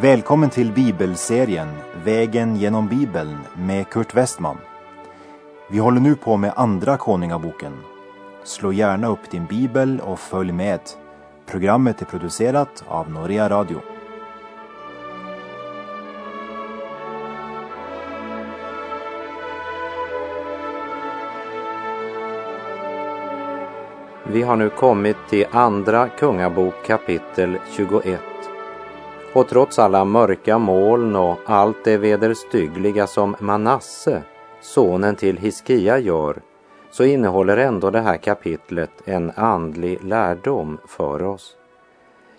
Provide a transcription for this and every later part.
Välkommen till bibelserien Vägen genom Bibeln med Kurt Westman. Vi håller nu på med Andra Konungaboken. Slå gärna upp din bibel och följ med. Programmet är producerat av Norea Radio. Vi har nu kommit till Andra Kungabok kapitel 21. Och trots alla mörka moln och allt det vederstyggliga som Manasse, sonen till Hiskia, gör så innehåller ändå det här kapitlet en andlig lärdom för oss.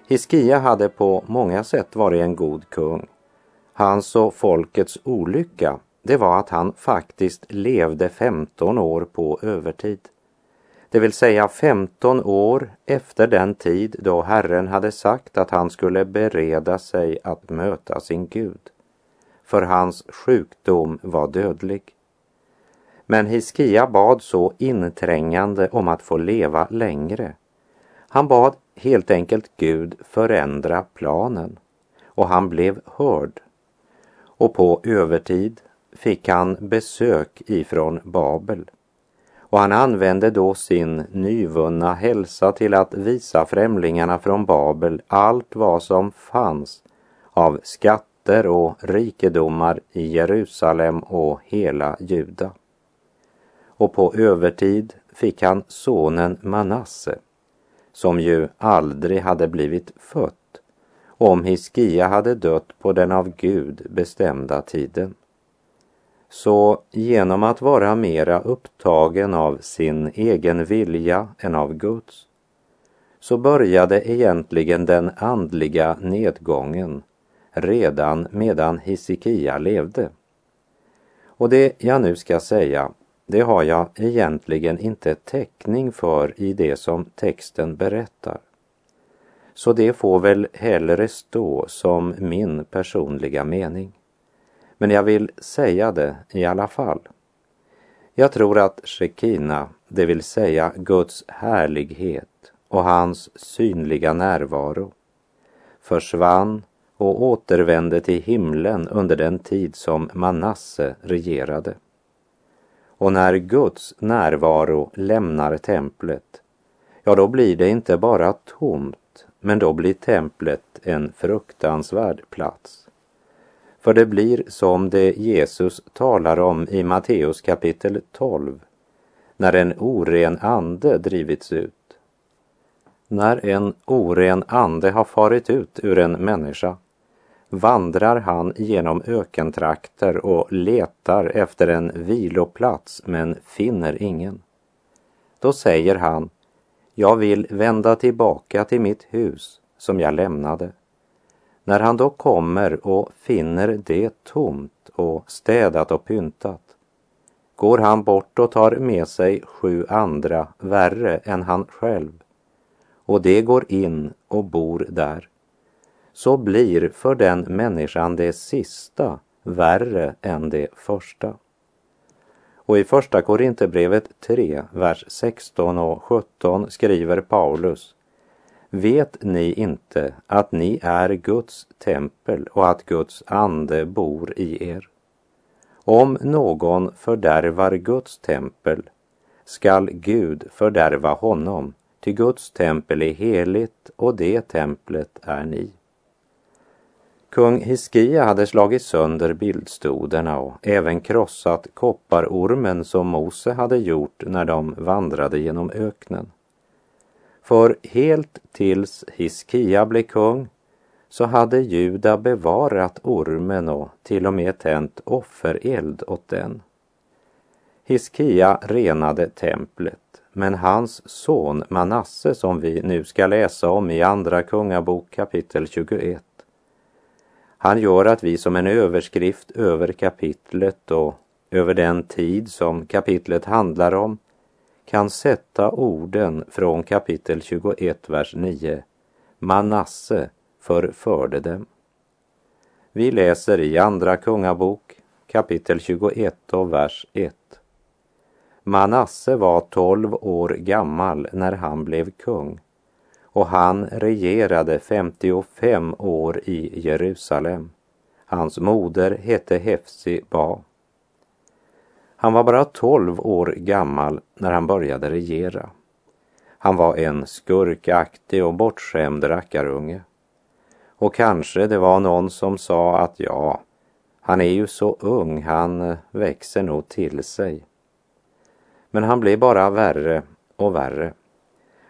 Hiskia hade på många sätt varit en god kung. Hans och folkets olycka, det var att han faktiskt levde 15 år på övertid det vill säga 15 år efter den tid då Herren hade sagt att han skulle bereda sig att möta sin Gud. För hans sjukdom var dödlig. Men Hiskia bad så inträngande om att få leva längre. Han bad helt enkelt Gud förändra planen och han blev hörd. Och på övertid fick han besök ifrån Babel och han använde då sin nyvunna hälsa till att visa främlingarna från Babel allt vad som fanns av skatter och rikedomar i Jerusalem och hela Juda. Och på övertid fick han sonen Manasse, som ju aldrig hade blivit fött om Hiskia hade dött på den av Gud bestämda tiden. Så genom att vara mera upptagen av sin egen vilja än av Guds så började egentligen den andliga nedgången redan medan Hisikia levde. Och det jag nu ska säga, det har jag egentligen inte täckning för i det som texten berättar. Så det får väl hellre stå som min personliga mening. Men jag vill säga det i alla fall. Jag tror att Shekina, det vill säga Guds härlighet och hans synliga närvaro, försvann och återvände till himlen under den tid som Manasse regerade. Och när Guds närvaro lämnar templet, ja då blir det inte bara tomt, men då blir templet en fruktansvärd plats. För det blir som det Jesus talar om i Matteus kapitel 12, när en oren ande drivits ut. När en oren ande har farit ut ur en människa vandrar han genom ökentrakter och letar efter en viloplats men finner ingen. Då säger han, jag vill vända tillbaka till mitt hus som jag lämnade. När han då kommer och finner det tomt och städat och pyntat går han bort och tar med sig sju andra värre än han själv och det går in och bor där. Så blir för den människan det sista värre än det första. Och i första Korinthierbrevet 3, vers 16 och 17 skriver Paulus Vet ni inte att ni är Guds tempel och att Guds ande bor i er? Om någon fördärvar Guds tempel skall Gud fördärva honom, ty Guds tempel är heligt och det templet är ni. Kung Hiskia hade slagit sönder bildstoderna och även krossat kopparormen som Mose hade gjort när de vandrade genom öknen. För helt tills Hiskia blev kung så hade Juda bevarat ormen och till och med tänt offereld åt den. Hiskia renade templet, men hans son Manasse som vi nu ska läsa om i Andra Kungabok kapitel 21. Han gör att vi som en överskrift över kapitlet och över den tid som kapitlet handlar om kan sätta orden från kapitel 21, vers 9. Manasse förförde dem. Vi läser i Andra Kungabok kapitel 21 och vers 1. Manasse var tolv år gammal när han blev kung och han regerade 55 år i Jerusalem. Hans moder hette Hefsi Ba. Han var bara 12 år gammal när han började regera. Han var en skurkaktig och bortskämd rackarunge. Och kanske det var någon som sa att ja, han är ju så ung, han växer nog till sig. Men han blev bara värre och värre.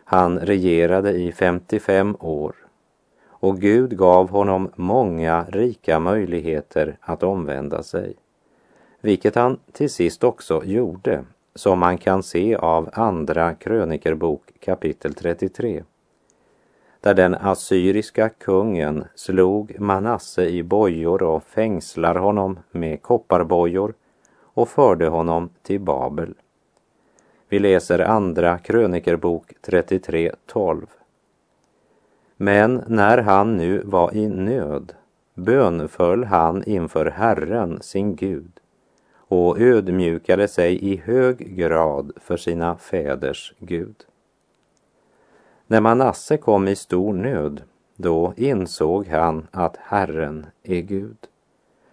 Han regerade i 55 år och Gud gav honom många rika möjligheter att omvända sig. Vilket han till sist också gjorde, som man kan se av Andra krönikerbok kapitel 33 där den assyriska kungen slog Manasse i bojor och fängslar honom med kopparbojor och förde honom till Babel. Vi läser Andra krönikerbok 33.12. Men när han nu var i nöd bönföll han inför Herren, sin Gud, och ödmjukade sig i hög grad för sina fäders Gud. När Manasse kom i stor nöd, då insåg han att Herren är Gud.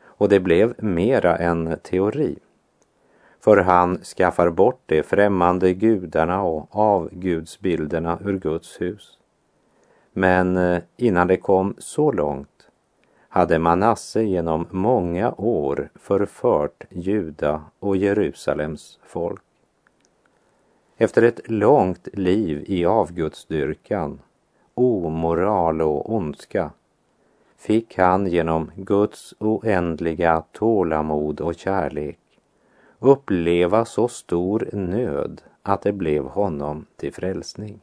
Och det blev mera en teori. För han skaffar bort de främmande gudarna och avgudsbilderna ur Guds hus. Men eh, innan det kom så långt hade Manasse genom många år förfört Juda och Jerusalems folk. Efter ett långt liv i avgudsdyrkan, omoral och ondska fick han genom Guds oändliga tålamod och kärlek uppleva så stor nöd att det blev honom till frälsning.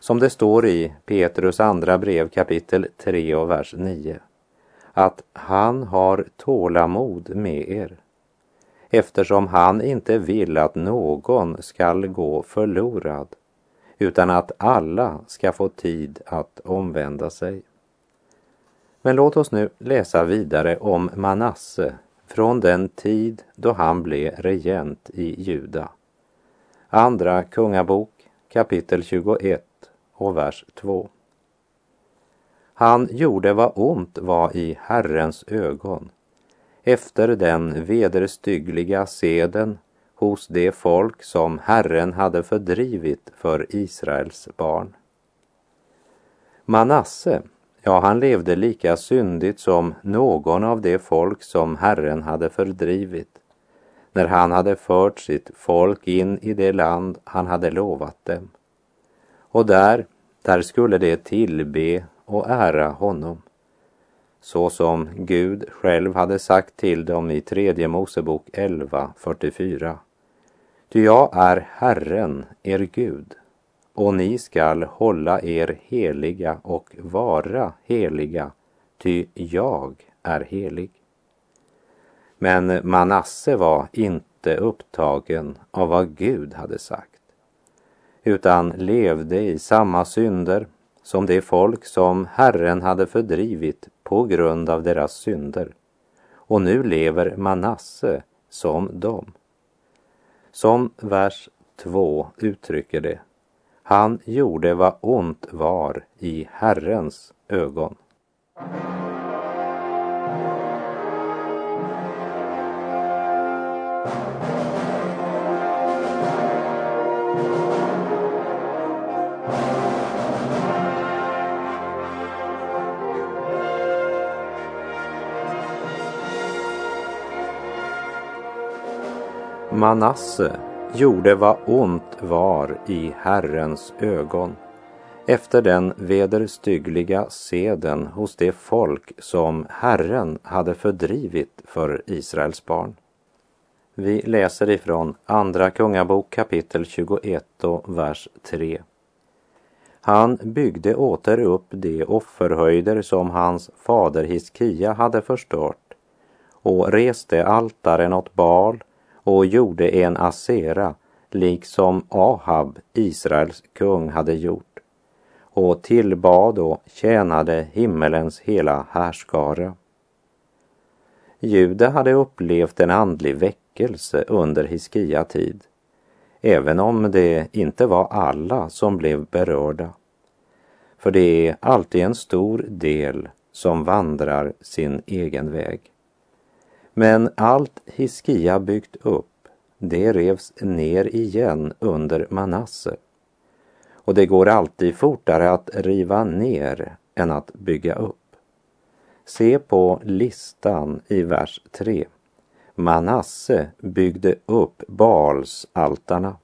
Som det står i Petrus andra brev kapitel 3 och vers 9 att han har tålamod med er eftersom han inte vill att någon skall gå förlorad utan att alla ska få tid att omvända sig. Men låt oss nu läsa vidare om Manasse från den tid då han blev regent i Juda. Andra Kungabok kapitel 21 och vers 2. Han gjorde vad ont var i Herrens ögon efter den vederstyggliga seden hos det folk som Herren hade fördrivit för Israels barn. Manasse, ja, han levde lika syndigt som någon av de folk som Herren hade fördrivit när han hade fört sitt folk in i det land han hade lovat dem. Och där, där skulle de tillbe och ära honom så som Gud själv hade sagt till dem i tredje Mosebok 11.44. Ty jag är Herren, er Gud, och ni skall hålla er heliga och vara heliga, ty jag är helig. Men Manasse var inte upptagen av vad Gud hade sagt, utan levde i samma synder som det folk som Herren hade fördrivit på grund av deras synder. Och nu lever Manasse som dem. Som vers 2 uttrycker det. Han gjorde vad ont var i Herrens ögon. Manasse gjorde vad ont var i Herrens ögon efter den vederstyggliga seden hos det folk som Herren hade fördrivit för Israels barn. Vi läser ifrån Andra Kungabok kapitel 21 och vers 3. Han byggde åter upp de offerhöjder som hans fader Hiskia hade förstört och reste altaren åt Baal och gjorde en asera liksom Ahab, Israels kung, hade gjort och tillbad och tjänade himmelens hela härskara. Jude hade upplevt en andlig väckelse under Hiskia tid, även om det inte var alla som blev berörda. för det är alltid en stor del som vandrar sin egen väg. Men allt Hiskia byggt upp, det revs ner igen under Manasse. Och det går alltid fortare att riva ner än att bygga upp. Se på listan i vers 3. Manasse byggde upp Baals altarna.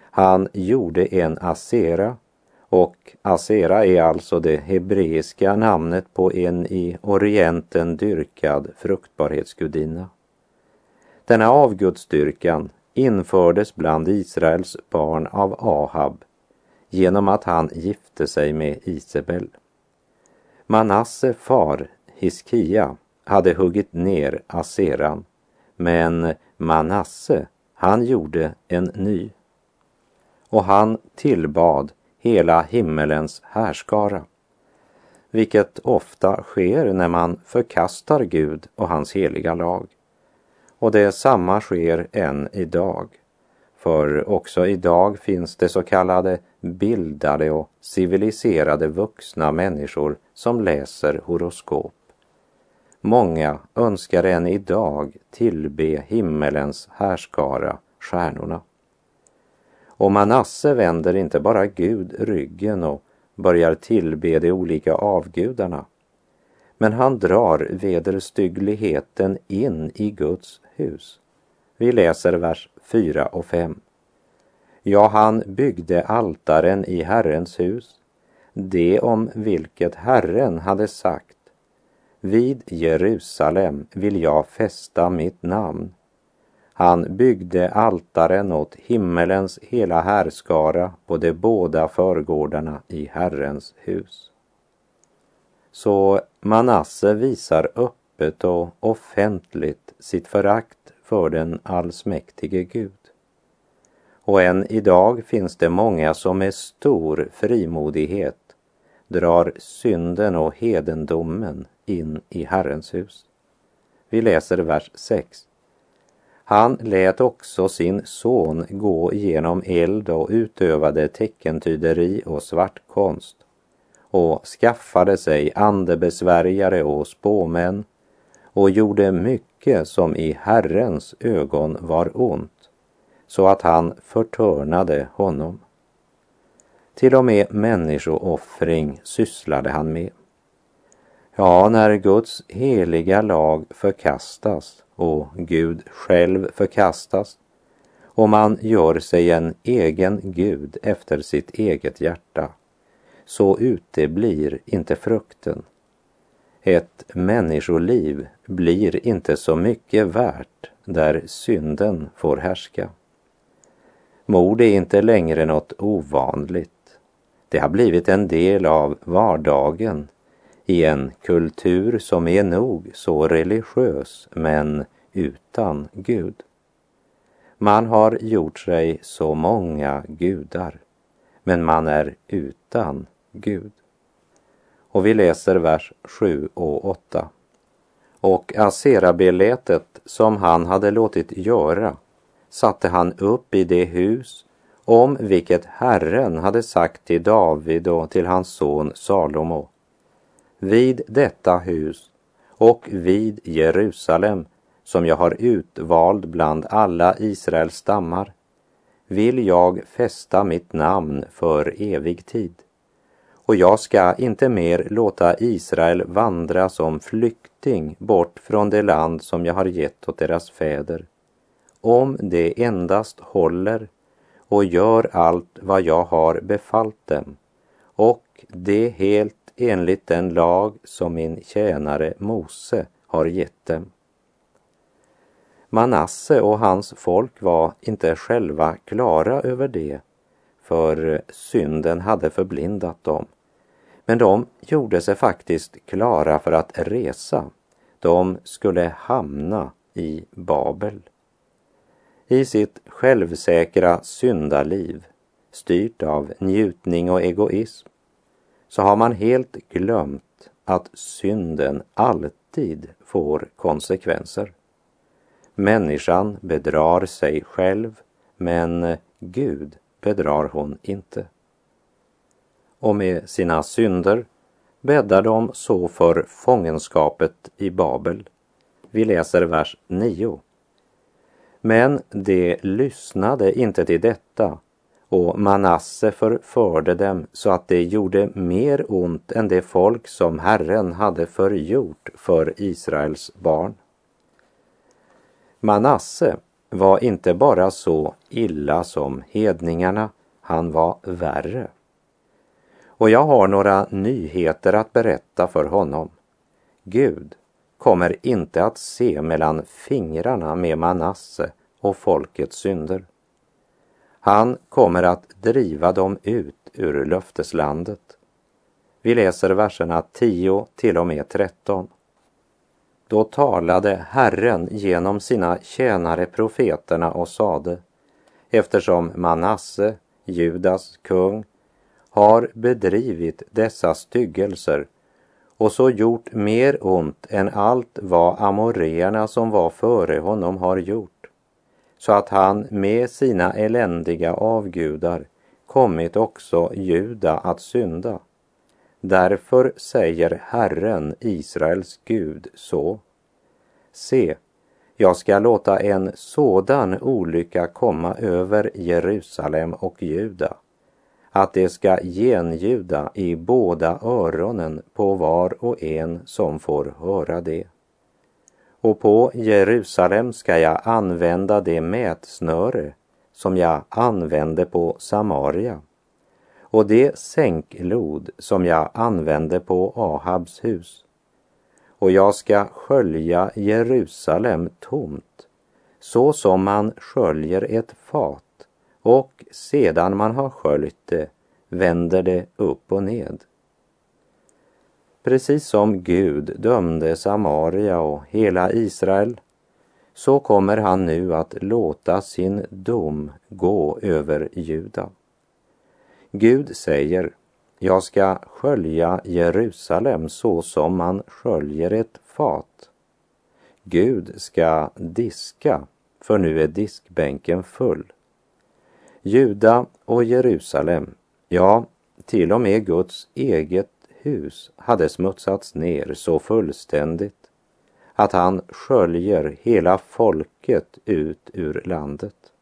Han gjorde en Asera och Asera är alltså det hebreiska namnet på en i Orienten dyrkad fruktbarhetsgudinna. Denna avgudsdyrkan infördes bland Israels barn av Ahab genom att han gifte sig med Isabel. Manasse far Hiskia hade huggit ner Aseran, men Manasse, han gjorde en ny. Och han tillbad hela himmelens härskara, vilket ofta sker när man förkastar Gud och hans heliga lag. Och det samma sker än idag. För också idag finns det så kallade bildade och civiliserade vuxna människor som läser horoskop. Många önskar än idag tillbe himmelens härskara, stjärnorna. Och Manasse vänder inte bara Gud ryggen och börjar tillbe de olika avgudarna. Men han drar vederstyggligheten in i Guds hus. Vi läser vers 4 och 5. Ja, han byggde altaren i Herrens hus, det om vilket Herren hade sagt vid Jerusalem vill jag fästa mitt namn. Han byggde altaren åt himmelens hela härskara på de båda förgårdarna i Herrens hus. Så Manasse visar öppet och offentligt sitt förakt för den allsmäktige Gud. Och än idag finns det många som med stor frimodighet drar synden och hedendomen in i Herrens hus. Vi läser vers 6. Han lät också sin son gå genom eld och utövade teckentyderi och svartkonst och skaffade sig andebesvärjare och spåmän och gjorde mycket som i Herrens ögon var ont så att han förtörnade honom. Till och med människooffring sysslade han med. Ja, när Guds heliga lag förkastas och Gud själv förkastas och man gör sig en egen Gud efter sitt eget hjärta, så uteblir inte frukten. Ett människoliv blir inte så mycket värt där synden får härska. Mord är inte längre något ovanligt. Det har blivit en del av vardagen i en kultur som är nog så religiös men utan Gud. Man har gjort sig så många gudar, men man är utan Gud. Och vi läser vers 7 och 8. Och Aserabelätet som han hade låtit göra satte han upp i det hus om vilket Herren hade sagt till David och till hans son Salomo. Vid detta hus och vid Jerusalem som jag har utvald bland alla Israels stammar vill jag fästa mitt namn för evig tid. Och jag ska inte mer låta Israel vandra som flykting bort från det land som jag har gett åt deras fäder om de endast håller och gör allt vad jag har befallt dem och det helt enligt den lag som min tjänare Mose har gett dem. Manasse och hans folk var inte själva klara över det, för synden hade förblindat dem. Men de gjorde sig faktiskt klara för att resa. De skulle hamna i Babel i sitt självsäkra syndaliv, styrt av njutning och egoism, så har man helt glömt att synden alltid får konsekvenser. Människan bedrar sig själv, men Gud bedrar hon inte. och med sina synder bäddar de så för fångenskapet i Babel. Vi läser vers 9. Men de lyssnade inte till detta och Manasse förförde dem så att det gjorde mer ont än det folk som Herren hade förgjort för Israels barn. Manasse var inte bara så illa som hedningarna, han var värre. Och jag har några nyheter att berätta för honom. Gud kommer inte att se mellan fingrarna med Manasse och folkets synder. Han kommer att driva dem ut ur löfteslandet. Vi läser verserna 10 till och med 13. Då talade Herren genom sina tjänare profeterna och sade eftersom Manasse, Judas kung, har bedrivit dessa styggelser och så gjort mer ont än allt vad amoreerna som var före honom har gjort, så att han med sina eländiga avgudar kommit också Juda att synda. Därför säger Herren, Israels Gud, så. Se, jag ska låta en sådan olycka komma över Jerusalem och Juda att det ska genljuda i båda öronen på var och en som får höra det. Och på Jerusalem ska jag använda det mätsnöre som jag använde på Samaria och det sänklod som jag använde på Ahabs hus. Och jag ska skölja Jerusalem tomt, så som man sköljer ett fat och sedan man har sköljt det vänder det upp och ned. Precis som Gud dömde Samaria och hela Israel så kommer han nu att låta sin dom gå över Juda. Gud säger, jag ska skölja Jerusalem så som man sköljer ett fat. Gud ska diska, för nu är diskbänken full. Juda och Jerusalem, ja, till och med Guds eget hus hade smutsats ner så fullständigt att han sköljer hela folket ut ur landet.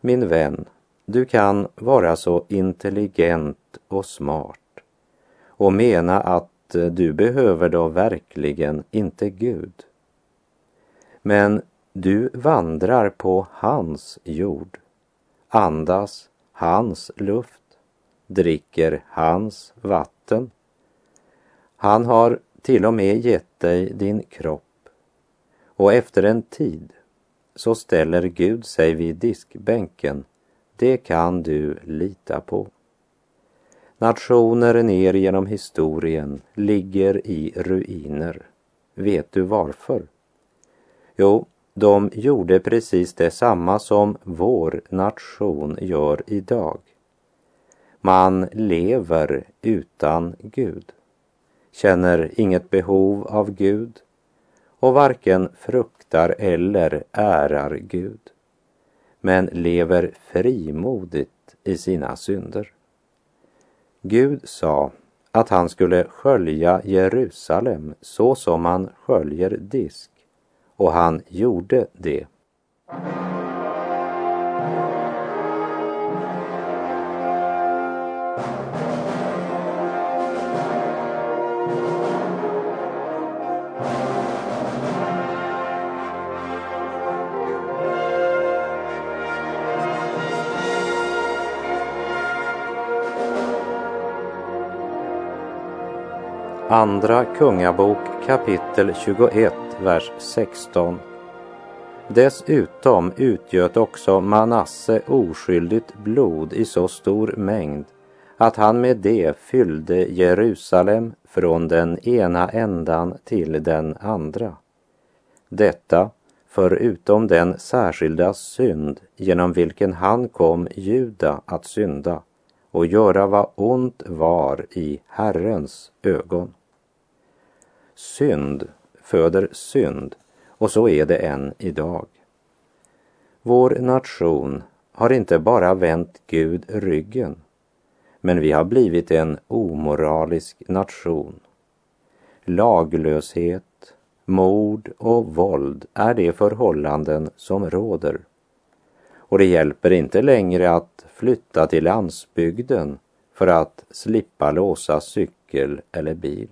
Min vän, du kan vara så intelligent och smart och mena att du behöver då verkligen inte Gud. Men du vandrar på hans jord andas hans luft, dricker hans vatten. Han har till och med gett dig din kropp och efter en tid så ställer Gud sig vid diskbänken. Det kan du lita på. Nationer ner genom historien ligger i ruiner. Vet du varför? Jo, de gjorde precis detsamma som vår nation gör idag. Man lever utan Gud, känner inget behov av Gud och varken fruktar eller ärar Gud, men lever frimodigt i sina synder. Gud sa att han skulle skölja Jerusalem så som man sköljer disk och han gjorde det. Andra Kungabok kapitel 21, vers 16. Dessutom utgöt också Manasse oskyldigt blod i så stor mängd att han med det fyllde Jerusalem från den ena ändan till den andra. Detta förutom den särskilda synd genom vilken han kom Juda att synda och göra vad ont var i Herrens ögon. Synd föder synd och så är det än idag. Vår nation har inte bara vänt Gud ryggen. Men vi har blivit en omoralisk nation. Laglöshet, mord och våld är de förhållanden som råder. Och det hjälper inte längre att flytta till landsbygden för att slippa låsa cykel eller bil.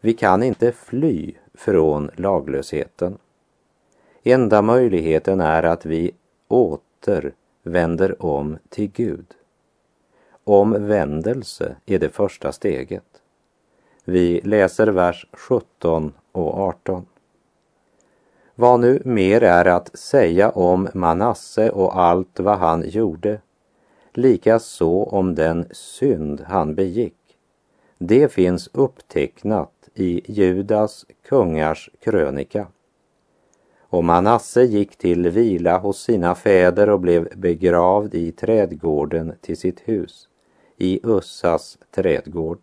Vi kan inte fly från laglösheten. Enda möjligheten är att vi åter vänder om till Gud. Omvändelse är det första steget. Vi läser vers 17 och 18. Vad nu mer är att säga om Manasse och allt vad han gjorde, likaså om den synd han begick. Det finns upptecknat i Judas kungars krönika. Och Manasse gick till vila hos sina fäder och blev begravd i trädgården till sitt hus, i Ussas trädgård.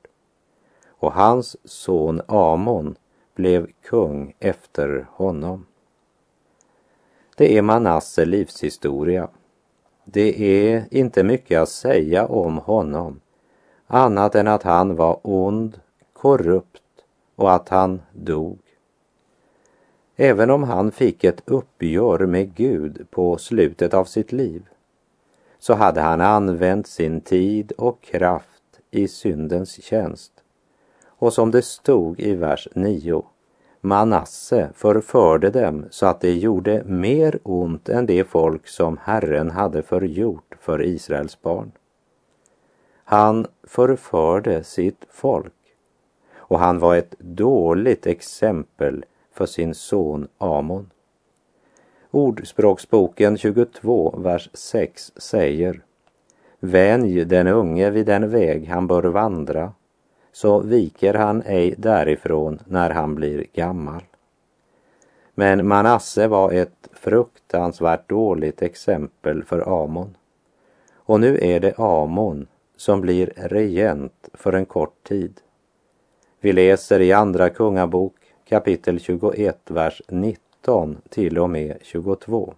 Och hans son Amon blev kung efter honom. Det är Manasse livshistoria. Det är inte mycket att säga om honom annat än att han var ond, korrupt och att han dog. Även om han fick ett uppgör med Gud på slutet av sitt liv så hade han använt sin tid och kraft i syndens tjänst. Och som det stod i vers 9 Manasse förförde dem så att det gjorde mer ont än det folk som Herren hade förgjort för Israels barn. Han förförde sitt folk och han var ett dåligt exempel för sin son Amon. Ordspråksboken 22, vers 6 säger Vänj den unge vid den väg han bör vandra, så viker han ej därifrån när han blir gammal. Men Manasse var ett fruktansvärt dåligt exempel för Amon. Och nu är det Amon som blir regent för en kort tid. Vi läser i Andra Kungabok kapitel 21, vers 19 till och med 22.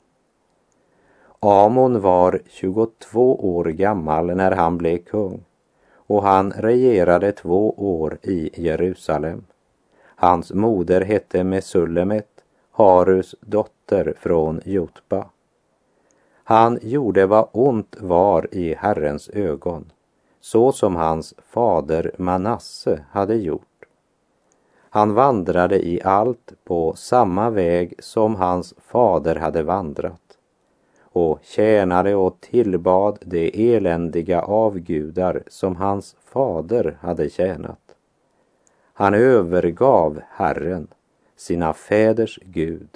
Amon var 22 år gammal när han blev kung och han regerade två år i Jerusalem. Hans moder hette Mesullemet, Harus dotter från Jotba. Han gjorde vad ont var i Herrens ögon, så som hans fader Manasse hade gjort. Han vandrade i allt på samma väg som hans fader hade vandrat och tjänade och tillbad de eländiga avgudar som hans fader hade tjänat. Han övergav Herren, sina fäders Gud,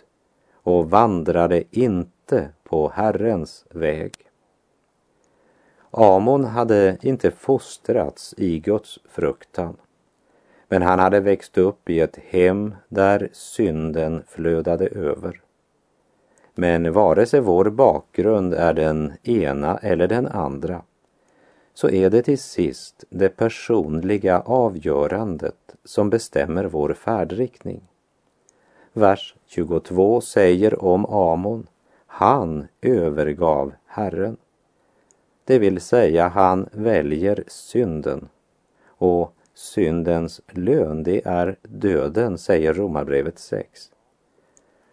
och vandrade inte på Herrens väg. Amon hade inte fostrats i Guds fruktan men han hade växt upp i ett hem där synden flödade över. Men vare sig vår bakgrund är den ena eller den andra så är det till sist det personliga avgörandet som bestämmer vår färdriktning. Vers 22 säger om Amon, han övergav Herren. Det vill säga, han väljer synden och syndens lön, det är döden, säger Romarbrevet 6.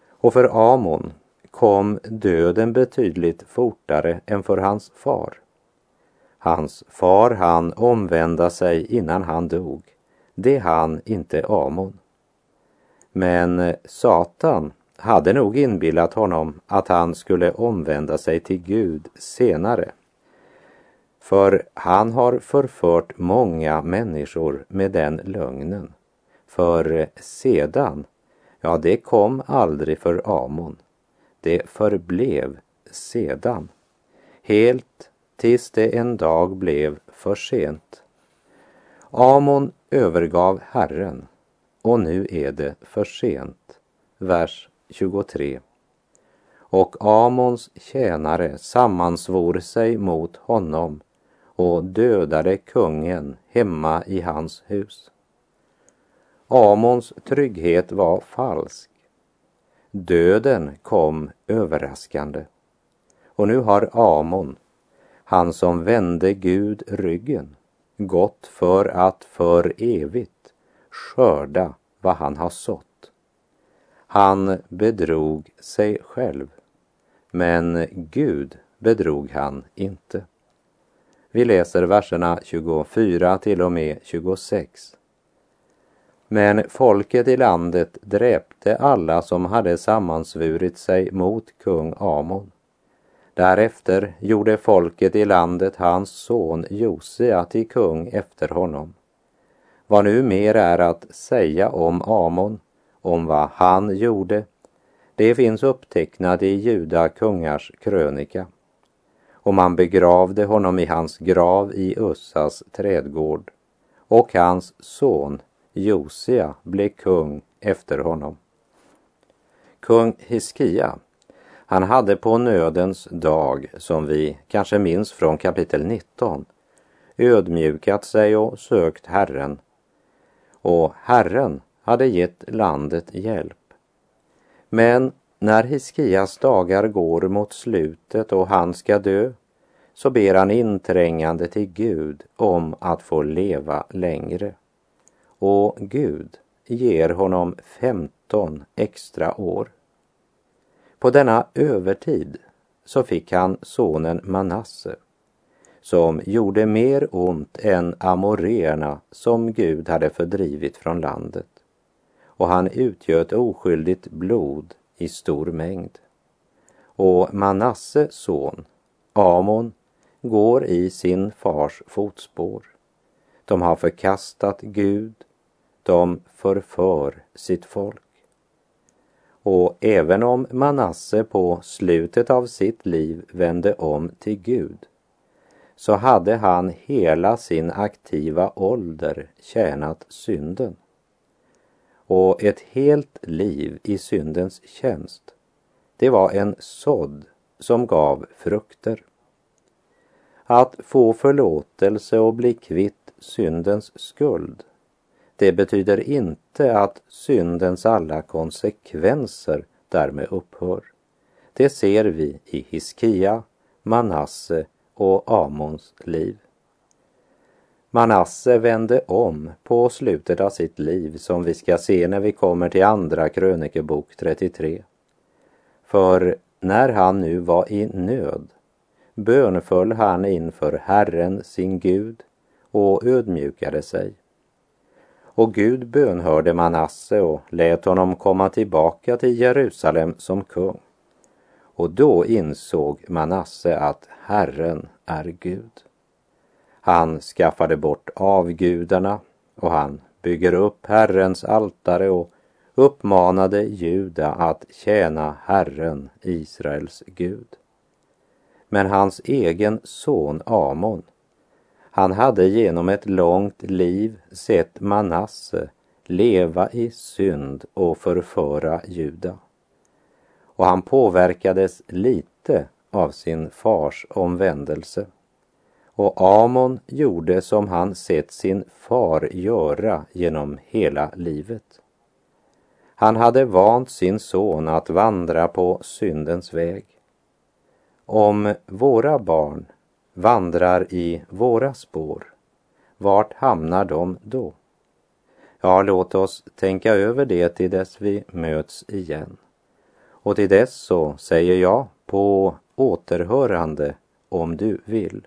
Och för Amon kom döden betydligt fortare än för hans far. Hans far han omvända sig innan han dog. Det han inte Amon. Men Satan hade nog inbillat honom att han skulle omvända sig till Gud senare. För han har förfört många människor med den lögnen. För sedan, ja det kom aldrig för Amon. Det förblev sedan. Helt tills det en dag blev för sent. Amon övergav Herren och nu är det för sent. Vers 23. Och Amons tjänare sammansvor sig mot honom och dödade kungen hemma i hans hus. Amons trygghet var falsk. Döden kom överraskande. Och nu har Amon, han som vände Gud ryggen, gått för att för evigt skörda vad han har sått. Han bedrog sig själv, men Gud bedrog han inte. Vi läser verserna 24 till och med 26. Men folket i landet dräpte alla som hade sammansvurit sig mot kung Amon. Därefter gjorde folket i landet hans son Josia till kung efter honom. Vad nu mer är att säga om Amon, om vad han gjorde, det finns upptecknat i Juda kungars krönika. Och man begravde honom i hans grav i Ussas trädgård och hans son Josia blev kung efter honom. Kung Hiskia, han hade på nödens dag, som vi kanske minns från kapitel 19, ödmjukat sig och sökt Herren. Och Herren hade gett landet hjälp. Men när Hiskias dagar går mot slutet och han ska dö så ber han inträngande till Gud om att få leva längre och Gud ger honom 15 extra år. På denna övertid så fick han sonen Manasse som gjorde mer ont än amoréerna som Gud hade fördrivit från landet och han utgöt oskyldigt blod i stor mängd. Och Manasses son, Amon, går i sin fars fotspår. De har förkastat Gud de förför sitt folk. Och även om Manasse på slutet av sitt liv vände om till Gud så hade han hela sin aktiva ålder tjänat synden. Och ett helt liv i syndens tjänst, det var en sådd som gav frukter. Att få förlåtelse och bli kvitt syndens skuld det betyder inte att syndens alla konsekvenser därmed upphör. Det ser vi i Hiskia, Manasse och Amons liv. Manasse vände om på slutet av sitt liv som vi ska se när vi kommer till Andra krönikebok 33. För när han nu var i nöd bönföll han inför Herren sin Gud och ödmjukade sig. Och Gud bönhörde Manasse och lät honom komma tillbaka till Jerusalem som kung. Och då insåg Manasse att Herren är Gud. Han skaffade bort avgudarna och han bygger upp Herrens altare och uppmanade Juda att tjäna Herren, Israels Gud. Men hans egen son Amon han hade genom ett långt liv sett Manasse leva i synd och förföra Juda. Och han påverkades lite av sin fars omvändelse. Och Amon gjorde som han sett sin far göra genom hela livet. Han hade vant sin son att vandra på syndens väg. Om våra barn vandrar i våra spår, vart hamnar de då? Ja, låt oss tänka över det till dess vi möts igen. Och till dess så säger jag på återhörande om du vill.